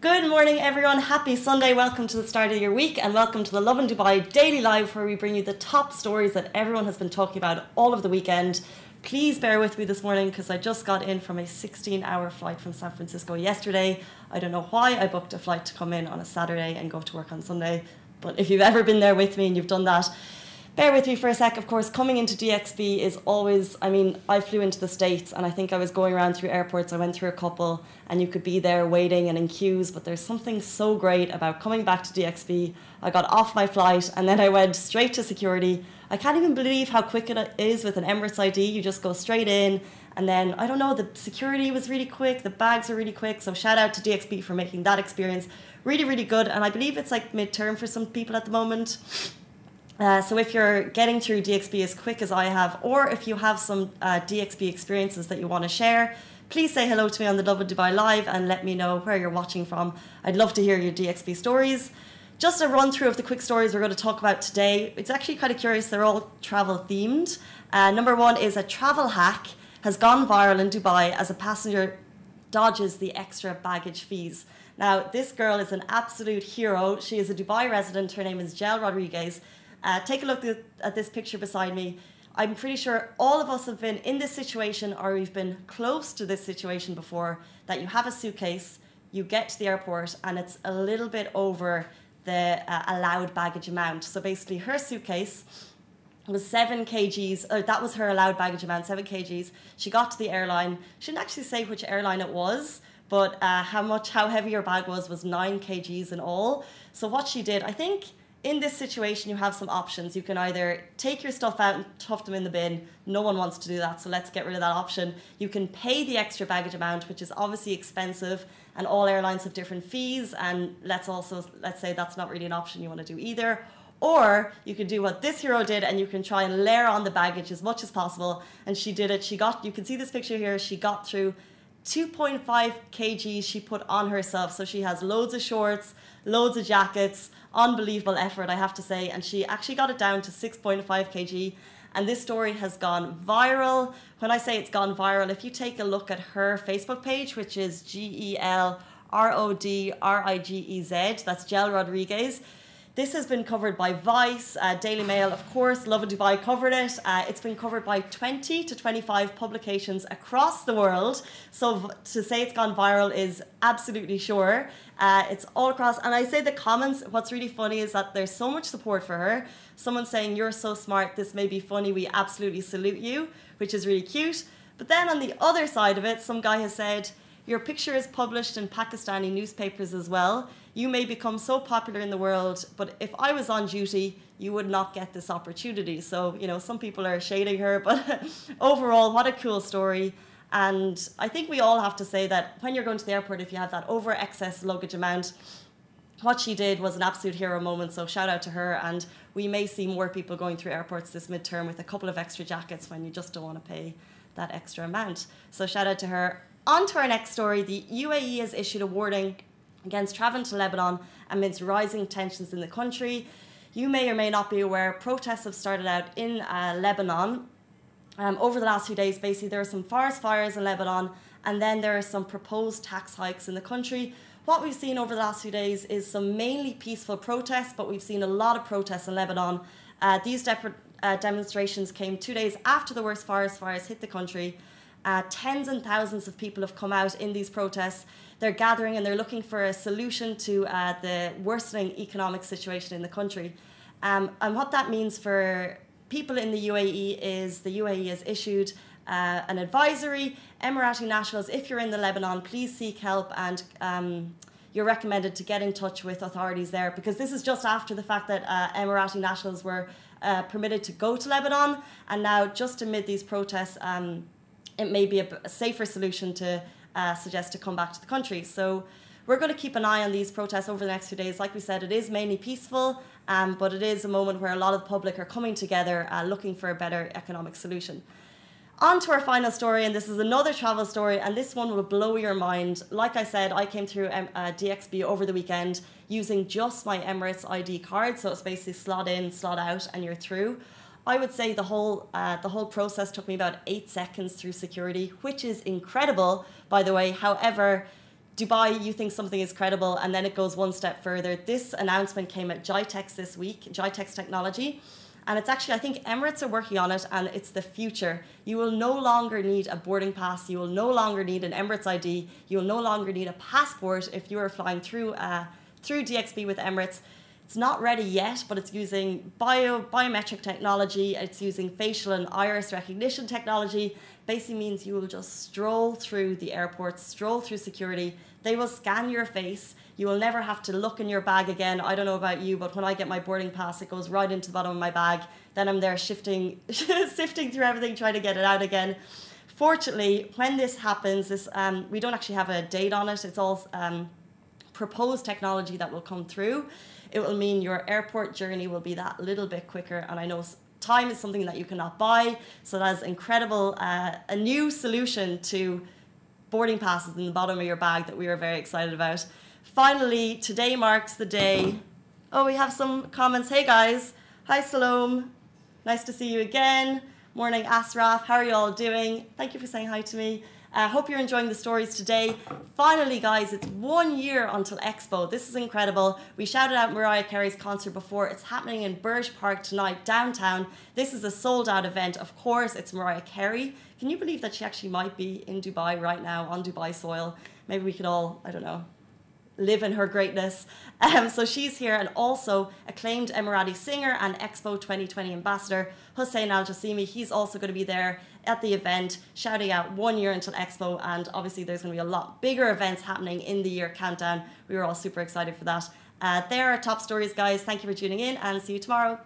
Good morning, everyone. Happy Sunday. Welcome to the start of your week and welcome to the Lovin Dubai Daily Live, where we bring you the top stories that everyone has been talking about all of the weekend. Please bear with me this morning because I just got in from a 16 hour flight from San Francisco yesterday. I don't know why I booked a flight to come in on a Saturday and go to work on Sunday, but if you've ever been there with me and you've done that, bear with me for a sec. Of course, coming into DXB is always, I mean, I flew into the States and I think I was going around through airports. I went through a couple and you could be there waiting and in queues, but there's something so great about coming back to DXB. I got off my flight and then I went straight to security. I can't even believe how quick it is with an Emirates ID. You just go straight in and then, I don't know, the security was really quick, the bags are really quick. So, shout out to DXB for making that experience really, really good. And I believe it's like midterm for some people at the moment. Uh, so if you're getting through DXB as quick as I have, or if you have some uh, DXB experiences that you want to share, please say hello to me on the Lovin Dubai Live and let me know where you're watching from. I'd love to hear your DXB stories. Just a run through of the quick stories we're going to talk about today. It's actually kind of curious, they're all travel themed. Uh, number one is a travel hack has gone viral in Dubai as a passenger dodges the extra baggage fees. Now, this girl is an absolute hero. She is a Dubai resident. Her name is Gel Rodriguez. Uh, take a look at this picture beside me. I'm pretty sure all of us have been in this situation or we've been close to this situation before that you have a suitcase, you get to the airport, and it's a little bit over the uh, allowed baggage amount. So basically, her suitcase was seven kgs. Uh, that was her allowed baggage amount, seven kgs. She got to the airline. She didn't actually say which airline it was, but uh, how much, how heavy her bag was was nine kgs in all. So what she did, I think in this situation, you have some options. You can either take your stuff out and tuff them in the bin. No one wants to do that, so let's get rid of that option. You can pay the extra baggage amount, which is obviously expensive, and all airlines have different fees. And let's also let's say that's not really an option you want to do either. Or you can do what this hero did, and you can try and layer on the baggage as much as possible. And she did it. She got. You can see this picture here. She got through 2.5 kgs she put on herself. So she has loads of shorts, loads of jackets, unbelievable effort, I have to say. And she actually got it down to 6.5 kg. And this story has gone viral. When I say it's gone viral, if you take a look at her Facebook page, which is G E L R O D R I G E Z, that's Gel Rodriguez. This has been covered by Vice, uh, Daily Mail, of course, Love Lovin Dubai covered it. Uh, it's been covered by 20 to 25 publications across the world. So to say it's gone viral is absolutely sure. Uh, it's all across. And I say the comments, what's really funny is that there's so much support for her. Someone saying, You're so smart, this may be funny, we absolutely salute you, which is really cute. But then on the other side of it, some guy has said, Your picture is published in Pakistani newspapers as well you may become so popular in the world, but if I was on duty, you would not get this opportunity. So, you know, some people are shading her, but overall, what a cool story. And I think we all have to say that when you're going to the airport, if you have that over excess luggage amount, what she did was an absolute hero moment. So shout out to her. And we may see more people going through airports this midterm with a couple of extra jackets when you just don't want to pay that extra amount. So shout out to her. On to our next story. The UAE has issued a warning against travelling to Lebanon amidst rising tensions in the country. You may or may not be aware, protests have started out in uh, Lebanon. Um, over the last few days, basically, there are some forest fires in Lebanon, and then there are some proposed tax hikes in the country. What we've seen over the last few days is some mainly peaceful protests, but we've seen a lot of protests in Lebanon. Uh, these uh, demonstrations came two days after the worst forest fires hit the country. Uh, tens and thousands of people have come out in these protests they're gathering and they're looking for a solution to uh, the worsening economic situation in the country. Um, and what that means for people in the UAE is the UAE has issued uh, an advisory. Emirati nationals, if you're in the Lebanon, please seek help and um, you're recommended to get in touch with authorities there because this is just after the fact that uh, Emirati nationals were uh, permitted to go to Lebanon, and now just amid these protests, um, it may be a, a safer solution to uh, suggest to come back to the country. So we're going to keep an eye on these protests over the next few days. Like we said, it is mainly peaceful, um, but it is a moment where a lot of the public are coming together uh, looking for a better economic solution. On to our final story, and this is another travel story, and this one will blow your mind. Like I said, I came through um, uh, DXB over the weekend using just my Emirates ID card, so it's basically slot in, slot out, and you're through. I would say the whole uh, the whole process took me about eight seconds through security, which is incredible, by the way. However, Dubai, you think something is credible, and then it goes one step further. This announcement came at GITEX this week, GITEX Technology. And it's actually, I think Emirates are working on it and it's the future. You will no longer need a boarding pass. You will no longer need an Emirates ID. You will no longer need a passport if you are flying through, uh, through DXB with Emirates. It's not ready yet, but it's using bio, biometric technology. It's using facial and iris recognition technology. Basically means you will just stroll through the airport, stroll through security. They will scan your face. You will never have to look in your bag again. I don't know about you, but when I get my boarding pass, it goes right into the bottom of my bag. Then I'm there shifting, sifting through everything, trying to get it out again. Fortunately, when this happens, this um, we don't actually have a date on it. It's all um, proposed technology that will come through it will mean your airport journey will be that little bit quicker. And I know time is something that you cannot buy, so that's incredible. Uh, a new solution to boarding passes in the bottom of your bag that we are very excited about. Finally, today marks the day. Oh, we have some comments. Hey guys, hi Salome, nice to see you again. Morning, Asraf. How are you all doing? Thank you for saying hi to me. I uh, hope you're enjoying the stories today. Finally, guys, it's one year until Expo. This is incredible. We shouted out Mariah Carey's concert before. It's happening in Burj Park tonight, downtown. This is a sold out event. Of course, it's Mariah Carey. Can you believe that she actually might be in Dubai right now on Dubai soil? Maybe we could all, I don't know, live in her greatness. Um, so she's here, and also acclaimed Emirati singer and Expo 2020 ambassador Hussein Al Jassimi. He's also going to be there at the event, shouting out one year until Expo, and obviously there's going to be a lot bigger events happening in the year countdown. We were all super excited for that. Uh, there are top stories, guys. Thank you for tuning in, and see you tomorrow.